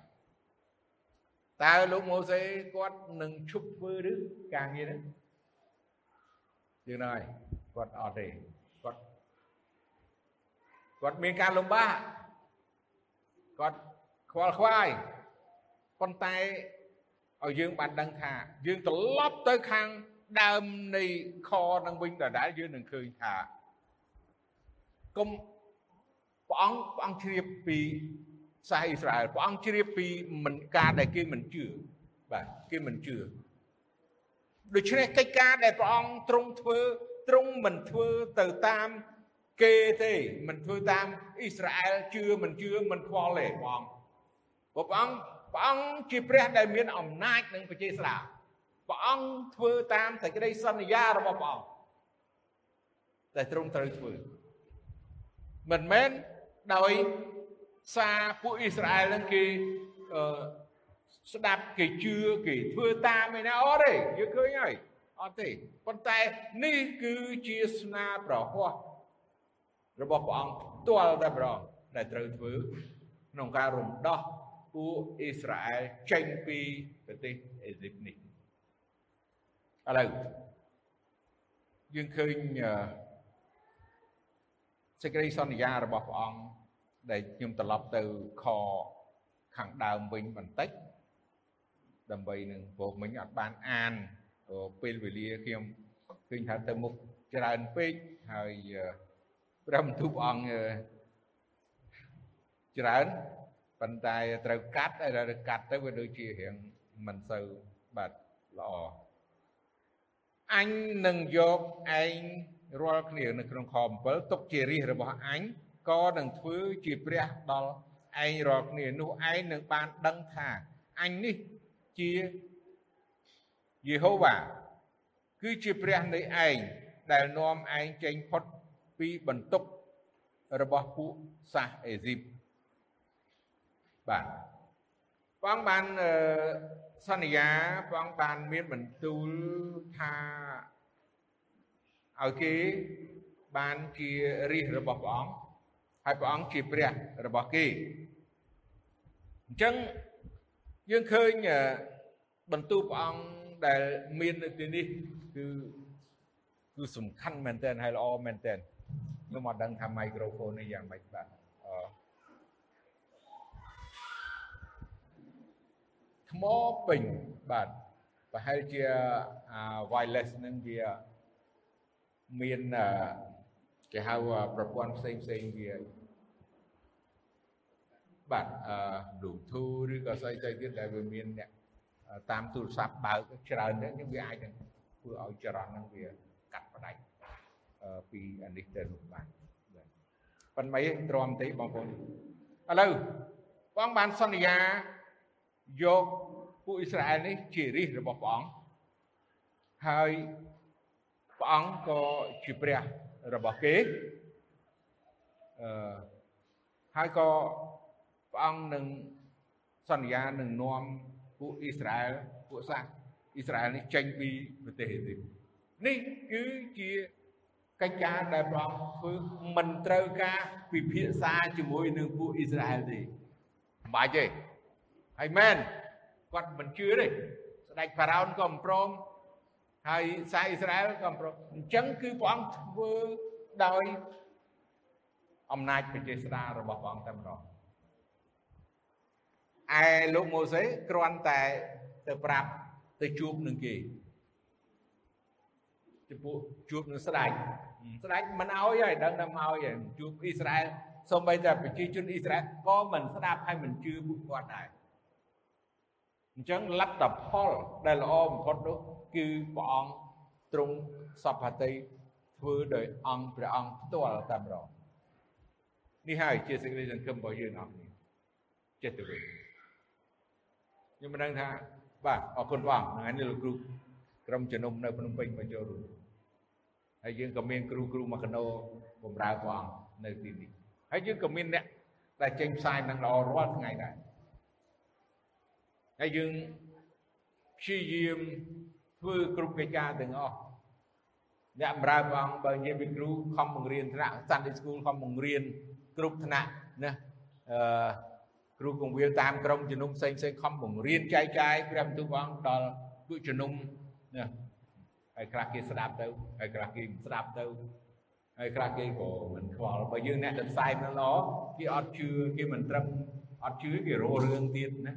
តើលោកម៉ូសេគាត់នឹងឈប់ធ្វើឬការងារនេះយើងហើយគាត់អត់ទេគាត់គាត់មានការលំបាកគាត់ខ្វល់ខ្វាយប៉ុន្តែឲ្យយើងបានដឹងថា យើងត្រឡប់ទៅខាងដើមនៃខនឹងវិញដដែលយើងនឹងឃើញថាគុំព្រះអង្គព្រះអង្គជ្រាបពី សាសអ៊ីស្រាអែលព្រះអង្គជ្រាបពីមិនការដែលគេមិនជឿបាទគេមិនជឿដូច្នេះកិច្ចការដែលព្រះអង្គទ្រង់ធ្វើទ្រង់មិនធ្វើទៅតាមគេទេមិនធ្វើតាមអ៊ីស្រាអែលជឿមិនជឿមិនខ្វល់ទេព្រះអង្គព្រះអង្គព្រះអង្គជាព្រះដែលមានអំណាចនិងបច្ចេស្តាព្រះអង្គធ្វើតាមសេចក្តីសន្យារបស់ព្រះអង្គតែទ្រង់ត្រូវធ្វើមិនមែនដោយ សារពួកអ៊ីស្រាអែលនឹងគេអឺស្ដាប់គេជឿគេធ្វើតាមឯណាអត់ទេយើងឃើញហើយអត់ទេប៉ុន្តែនេះគឺជាស្នាប្រហោះរបស់ព្រះអង្គផ្ទាល់តែម្ដងដែលត្រូវធ្វើក្នុងការរំដោះពួកអ៊ីស្រាអែលចេញពីប្រទេសអេស៊ីបនេះឥឡូវយើងឃើញសេចក្តីសន្យារបស់ព្រះអង្គ ដែលខ្ញុំត្រឡប់ទៅខខាងដើមវិញបន្តិចដើម្បីនឹងព្រោះមិញអត់បានអានពេលវេលាខ្ញុំឃើញថាទៅមុខច្រើនពេកហើយព្រះបន្ទូលអង្គច្រើនប៉ុន្តែត្រូវកាត់ហើយដល់កាត់ទៅវាដូចជារៀងមិនសូវបាទល្អអញនឹងយកឯងរាល់គ្នានៅក្នុងខ7ទុកជារាជរបស់អញ ក៏នឹងធ្វើជាព្រះដល់ឯងរាល់គ្នានោះឯងនឹងបានដឹងថាអញនេះជាយេហូវ៉ាគឺជាព្រះនៃឯងដែលនាំឯងចេញផុតពីបន្ទុករបស់ពួកសាសអេស៊ីបបាទព្រះអង្គបានសន្យាព្រះអង្គបានមានបន្ទូលថាឲ្យគេបានជារាជរបស់ព្រះអង្គ ហើយព្រះអង្គជាព្រះរបស់គេអញ្ចឹងយើងឃើញបន្ទូលព្រះអង្គដែលមាននៅទីនេះគឺគឺសំខាន់មែនទែនហើយល្អមែនទែនខ្ញុំអត់ដឹងថាមីក្រូហ្វូននេះយ៉ាងម៉េចបាទអឺថ្មពេញបាទប្រហែលជាអា wireless នឹងវាមាន គេហៅប្រព័ន្ធផ្សេងផ្សេងវាបាទអឺ Bluetooth ឬក៏ស្អីទៅទៀតដែលវាមានអ្នកតាមទូរស័ព្ទបើកច្រើនហ្នឹងវាអាចនឹងធ្វើឲ្យចរន្តហ្នឹងវាកាត់ផ្ដាច់ពីអានេះទៅនោះបានប៉ុន្តែទ្រាំទេបងប្អូនឥឡូវបងបានសន្យាយកពួកអ៊ីស្រាអែលនេះជារាជរបស់ព្រះអង្គហើយព្រះអង្គក៏ជាព្រះ របស់គេអឺហើយក៏ព្រះអង្គនឹងសន្យានឹងនាំពួកអ៊ីស្រាអែលពួកសាសអ៊ីស្រាអែលនេះចេញពីប្រទេសអេស៊ីបនេះគឺជាកិច្ចការដែលព្រះអង្គធ្វើមិនត្រូវការពិភាក្សាជាមួយនឹងពួកអ៊ីស្រាអែលទេមិនបាច់ទេហើយមែនគាត់មិនជឿទេស្ដេចផារ៉ោនក៏មិនព្រម ហើយសាសអ៊ីស្រាអែលក៏មិនព្រមអញ្ចឹងគឺព្រះអង្គធ្វើដោយអំណាចប្រជាស្ដាររបស់ព្រះអង្គតែម្ដងឯលោកម៉ូសេគ្រាន់តែទៅប្រាប់ទៅជួបនឹងគេចំពោះជួបនឹងស្ដេចស្ដេចមិនអោយហើយដឹងតែមកអោយហើយជួបអ៊ីស្រាអែលសូម្បីតែប្រជាជនអ៊ីស្រាអែលក៏មិនស្ដាប់ហើយមិនជឿពួកគាត់ដែរ អញ្ចឹងលទ្ធផលដែលល្អបំផុតនោះគឺព្រះអង្គទ្រង់សពហតិធ្វើដោយអង្គព្រះអង្គផ្ទាល់តែម្ដងនេះហើយជាសេចក្តីសង្ឃឹមរបស់យើងអស់គ្នាចិត្តទៅវិញខ្ញុំមិនដឹងថាបាទអរគុណបងថ្ងៃនេះលោកគ្រូក្រុមជំនុំនៅភ្នំពេញមកចូលរួមហើយយើងក៏មានគ្រូគ្រូមកកណោបម្រើព្រះអង្គនៅទីនេះហើយយើងក៏មានអ្នកដែលចេញផ្សាយនឹងល្អរាល់ថ្ងៃដែរ ហើយយើងព្យាយាមធ្វើគ្រប់កិច្ចការទាំងអស់អ្នកបម្រើព្រះអង្គបើនិយាយពីគ្រូខំបង្រៀនថ្នាក់ Sunday School ខំបង្រៀនគ្រប់ថ្នាក់ណាអឺគ្រូកងវិលតាមក្រុមជំនុំផ្សេងផ្សេងខំបង្រៀនចែកចាយព្រះបន្ទូលព្រះអង្គដល់ពួកជំនុំណាហើយខ្លះគេស្ដាប់ទៅហើយខ្លះគេមិនស្ដាប់ទៅហើយខ្លះគេក៏មិនខ្វល់បើយើងអ្នកទៅផ្សាយមិនល្អគេអត់ជឿគេមិនត្រឹមអត់ជឿគេរោរឿងទៀតណា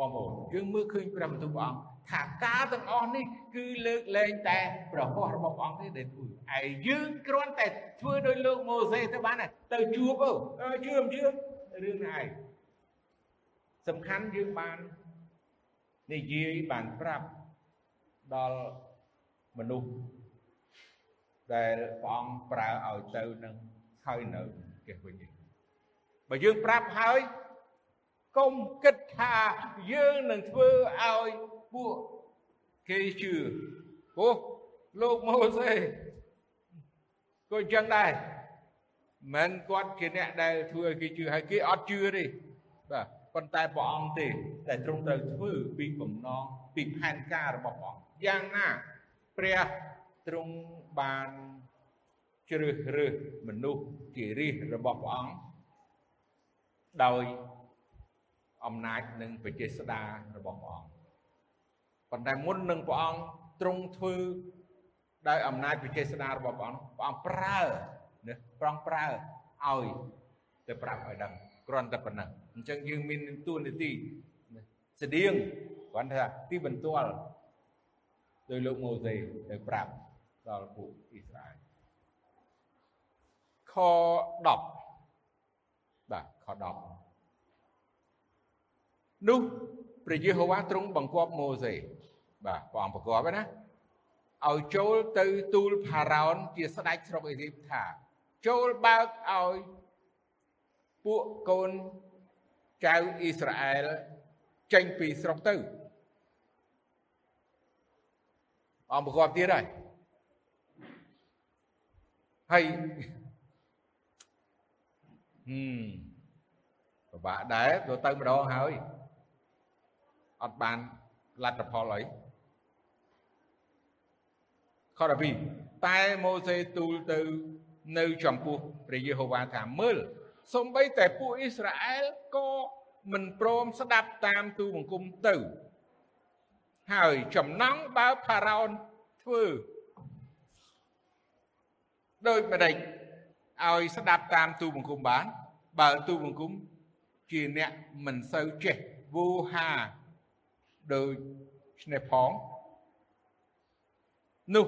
បងប្អូនយើងមើលឃើញព្រះបន្ទូលព្រះអង្គថាការទាំងអស់នេះគឺលើកលែងតែប្រហោះរបស់ព្រះអង្គទេដែលធ្វើហើយយើងគ្រាន់តែធ្វើដោយលោកម៉ូសេទៅបានទៅជួបអើជឿមិនជឿរឿងណាឯងសំខាន់យើងបាននិយាយបានប្រាប់ដល់មនុស្សដែលព្រះអង្គប្រើឲ្យទៅនឹងហើយនៅគេវិញបើយើងប្រាប់ហើយ កុំគិតថាយើងនឹងធ្វើឲ្យពួកគេជឿអូលោកម៉ូសេក៏អញ្ចឹងដែរមិនគាត់ជាអ្នកដែលធ្វើឲ្យគេជឿហើយគេអត់ជឿទេបាទប៉ុន្តែព្រះអង្គទេតែទ្រង់ត្រូវធ្វើពីបំណងពីផែនការរបស់ព្រះអង្គយ៉ាងណាព្រះទ្រង់បានជ្រើសរើសមនុស្សជារាជរបស់ព្រះអង្គដោយ អំណាចនិងបជាស្ដារបស់ព្រះអង្គប៉ុន្តែមុននឹងព្រះអង្គទ្រង់ធ្វើដោយអំណាចបជាស្ដារបស់ព្រះអង្គព្រះអង្គប្រើណាព្រះអង្គប្រើឲ្យទៅប្រាប់ឲ្យដឹងគ្រាន់តែប៉ុណ្ណឹងអញ្ចឹងយើងមានទួនាទីស្តៀងគ្រាន់ថាទីបន្ទាល់ដោយលោកម៉ូសេទៅប្រាប់ដល់ពួកអ៊ីស្រាអែលខ10បាទខ10 នោះព្រះយេហូវ៉ាទ្រង់បង្គាប់ម៉ូសេបាទព្រះអង្គបង្គាប់ណាឲ្យចូលទៅទូលផារ៉ោនជាស្ដេចស្រុកអេស៊ីបថា ចូលបើកឲ្យពួកកូនចៅអ៊ីស្រាអែលចេញពីស្រុកទៅអង្គប្រកបទៀតហើយហើយហឹមពិបាកដែរទៅទៅម្ដងហើយ អត់បានលទ្ធផលអីខ12តែម៉ូសេទូលទៅនៅចំពោះព្រះយេហូវ៉ាថាមើលសំបីតែពួកអ៊ីស្រាអែលក៏មិនព្រមស្ដាប់តាមទូបង្គំទៅហើយចំណងបើផារ៉ោនធ្វើដូចម្ដេចឲ្យស្ដាប់តាមទូបង្គំបាន បើទូបង្គំជាអ្នកមិនសូវចេះវូហា ដូចនេះផងនោះ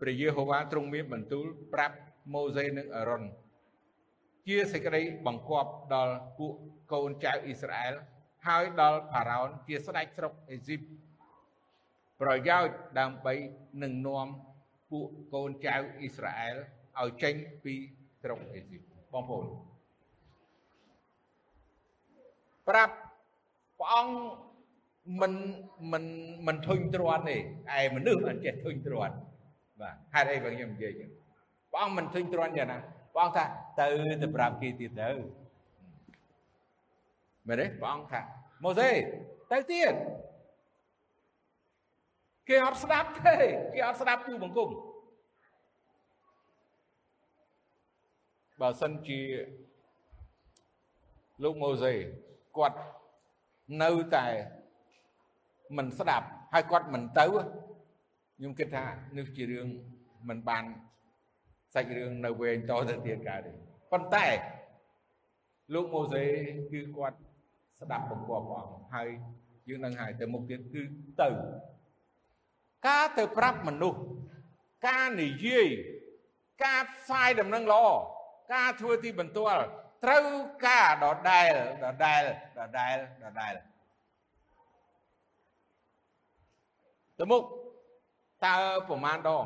ព្រះយេហូវ៉ាទ្រង់មានបន្ទូលប្រាប់ម៉ូសេនិងអារ៉ុនជាសេចក្តីបង្គាប់ដល់ពួកកូនចៅអ៊ីស្រាអែលហើយដល់ផារ៉ោនជាស្ដេចស្រុកអេស៊ីបប្រយោជន៍ដើម្បីនឹងនាំពួកកូនចៅអ៊ីស្រាអែលឲ្យចេញពីស្រុកអេស៊ីបបងប្អូនប្រាប់ព្រះអង្គ មិនមិនមិនធុញទ្រាន់ទេឯមនុស្សមិនចេះធុញទ្រាន់បាទហេតុអីបើខ្ញុំនិយាយចឹងព្រះអង្គមិនធុញទ្រាន់យ៉ាងណាព្រះអង្គថាទៅទៅប្រាប់គេទៀតទៅមែនទេព្រះអង្គថាម៉ូសេទៅទៀតគេអត់ស្ដាប់ទេគេអត់ស្ដាប់ទូបង្គំបើសិនជាលោកម៉ូសេគាត់នៅតែ មិនស្ដាប់ហើយគាត់មិនទៅខ្ញុំគិតថានេះជារឿងមិនបានសាច់រឿងនៅវែងតទៅទៀតកើតទេប៉ុន្តែលោកម៉ូសេគឺគាត់ស្ដាប់បង្គាប់ព្រះអង្គហើយយើងនឹងហើយទៅមុខទៀតគឺទៅការទៅប្រាប់មនុស្សការនិយាយការផ្សាយដំណឹងល្អការធ្វើទីបន្ទាល់ត្រូវការដដែលដដែលដដែលដដែល ទៅមុខតើប្រមាណដង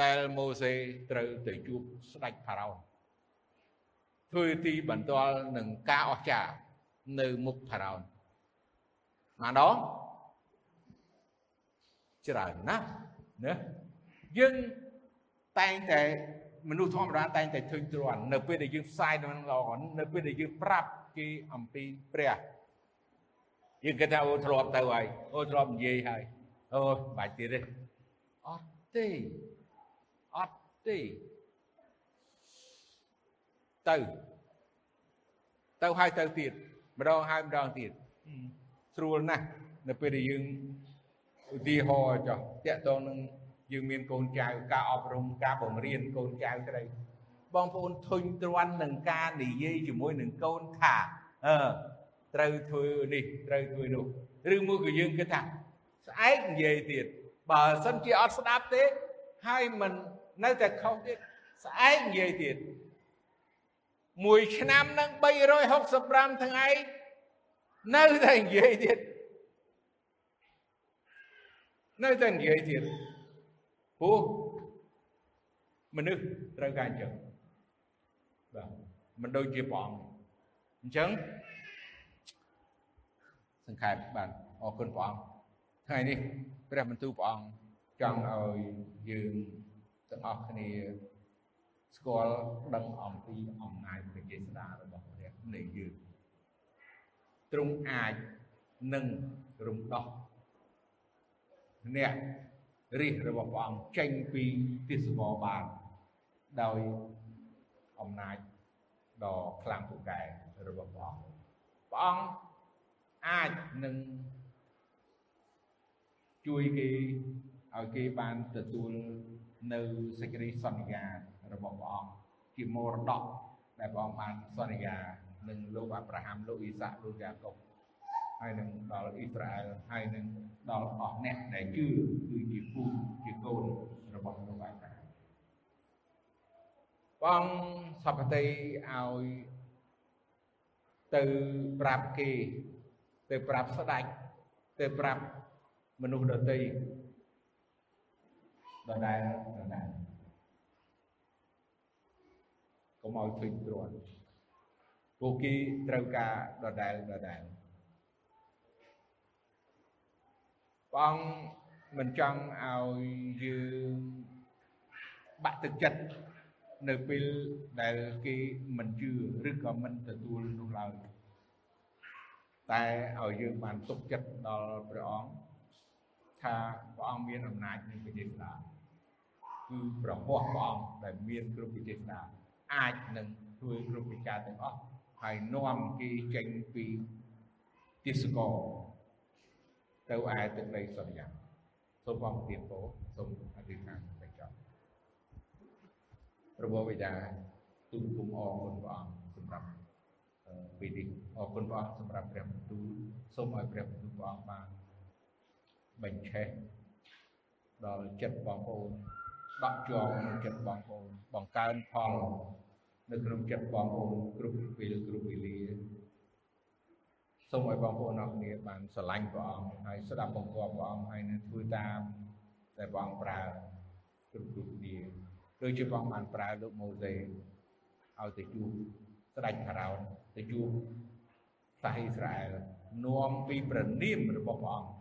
ដែលម៉ូសេត្រូវទៅជួបស្ដេចផារ៉ោនធ្វើទីបន្ទាល់នឹងការអស្ចារ្យនៅមុខផារ៉ោនបានដងច្រើនណាស់ណាយើងតែងតែមនុស្សធម្មតាតែងតែធុញទ្រាន់នៅពេលដែលយើងផ្សាយដំណឹងល្អនៅពេលដែលយើងប្រាប់គេអំពីព្រះយើងគិតថាអូធ្លាប់ទៅហើយអូធ្លាប់និយាយហើយ អូបាច់ទៀតទេអត់ទេអត់ទេទៅទៅហើយទៅទៀតម្ដងហើយម្ដងទៀតស្រួលណាស់នៅពេលដែលយើងឧទាហរណ៍ចុះតកតងនឹងយើងមានកូនចៅការអប់រំការបង្រៀនកូនចៅក្តីបងប្អូនធុញទ្រាន់នឹងការនិយាយជាមួយនឹងកូនថាអឺត្រូវធ្វើនេះត្រូវធ្វើនោះឬមួយក៏យើងគិតថា ស្អែកនិយាយទៀតបើសិនជាអត់ស្ដាប់ទេហើយមិននៅតែខុសទៀតស្អែកនិយាយទៀតមួយឆ្នាំនឹង365ថ្ងៃនៅតែនិយាយទៀតនៅតែនិយាយទៀតព្រោះមនុស្សត្រូវការអញ្ចឹងបាទមិនដូចជាព្រះអង្គអញ្ចឹងសង្ខេបបាទអរគុណព្រះអង្គ ថ្ងៃនេះព្រះបន្ទូលព្រះអង្គចង់ឲ្យយើងទាំងអស់គ្នាស្គាល់ដឹងអំពីអំណាចព្រះចេស្តារបស់ព្រះនៃយើងទ្រង់អាចនឹងរំដោះអ្នករិះរបស់ព្រះអង្គចេញពីទិសវបានដោយអំណាចដ៏ខ្លាំងពូកែរបស់ព្រះអង្គព្រះអង្គអាចនឹង ជួយគេឲ្យគេបានទទួលនៅសេចក្តីសន្យារបស់ព្រះអង្គជាមរតកដែលព្រះអង្គបានសន្យានឹងលោកអាប់រ៉ាហាំលោកអ៊ីសាក់លោកយ៉ាកុបហើយនឹងដល់អ៊ីស្រាអែលហើយនឹងដល់អស់អ្នកដែលជឿគឺជាពូជជាកូនរបស់លោកអាប់រ៉ាហាំបងសពតិឲ្យទៅប្រាប់គេទៅប្រាប់ស្ដេចទៅប្រាប់ មនុស្សដទៃដដែលដដែលកុំឲ្យឃើញទ្រាំពួកគេត្រូវការដដែលដដែលព្រះអង្គមិនចង់ឲ្យយើងបាក់ទឹកចិត្តនៅពេលដែលគេមិនជឿឬក៏មិនទទួលនោះឡើយតែឲ្យយើងបានទុកចិត្តដល់ព្រះអង្គ ថាព្រះអង្គមានអំណាចនៃវិញ្ញាណស្ដាគឺប្រហោះព្រះអង្គដែលមានគ្រប់វិញ្ញាណស្ដាអាចនឹងធ្វើគ្រប់វិការទាំងអស់ហើយនាំគេចេញពីទិសកលទៅឯទឹកដីសុរិយាសូមបងទានពោសូមអធិដ្ឋានទៅចប់ព្រះបិតាទូលគុំអរគុណព្រះអង្គសម្រាប់ពេលនេះអរគុណព្រះអង្គសម្រាប់ព្រះបន្ទូលសូមឲ្យព្រះបន្ទូលព្រះអង្គបាន បញ្ឆេះដល់ចិត្តបងប្អូនដកជាប់ក្នុងចិត្តបងប្អូនបង្កើនផលនៅក្នុងចិត្តបងប្អូនគ្រប់ពេលគ្រប់វេលាសូមឲ្យបងប្អូនអរគ្នាបានស្រឡាញ់ព្រះអង្គហើយស្ដាប់បង្គាប់ព្រះអង្គហើយនឹងធ្វើតាមតែព្រះអង្គប្រើគ្រប់គ្រប់គ្នាដូចជាព្រះអង្គបានប្រើលោកម៉ូសេឲ្យទៅជួបស្ដេចផារ៉ោនទៅជួបសាសអ៊ីស្រាអែលនាំពីព្រះនាមរបស់ព្រះអង្គ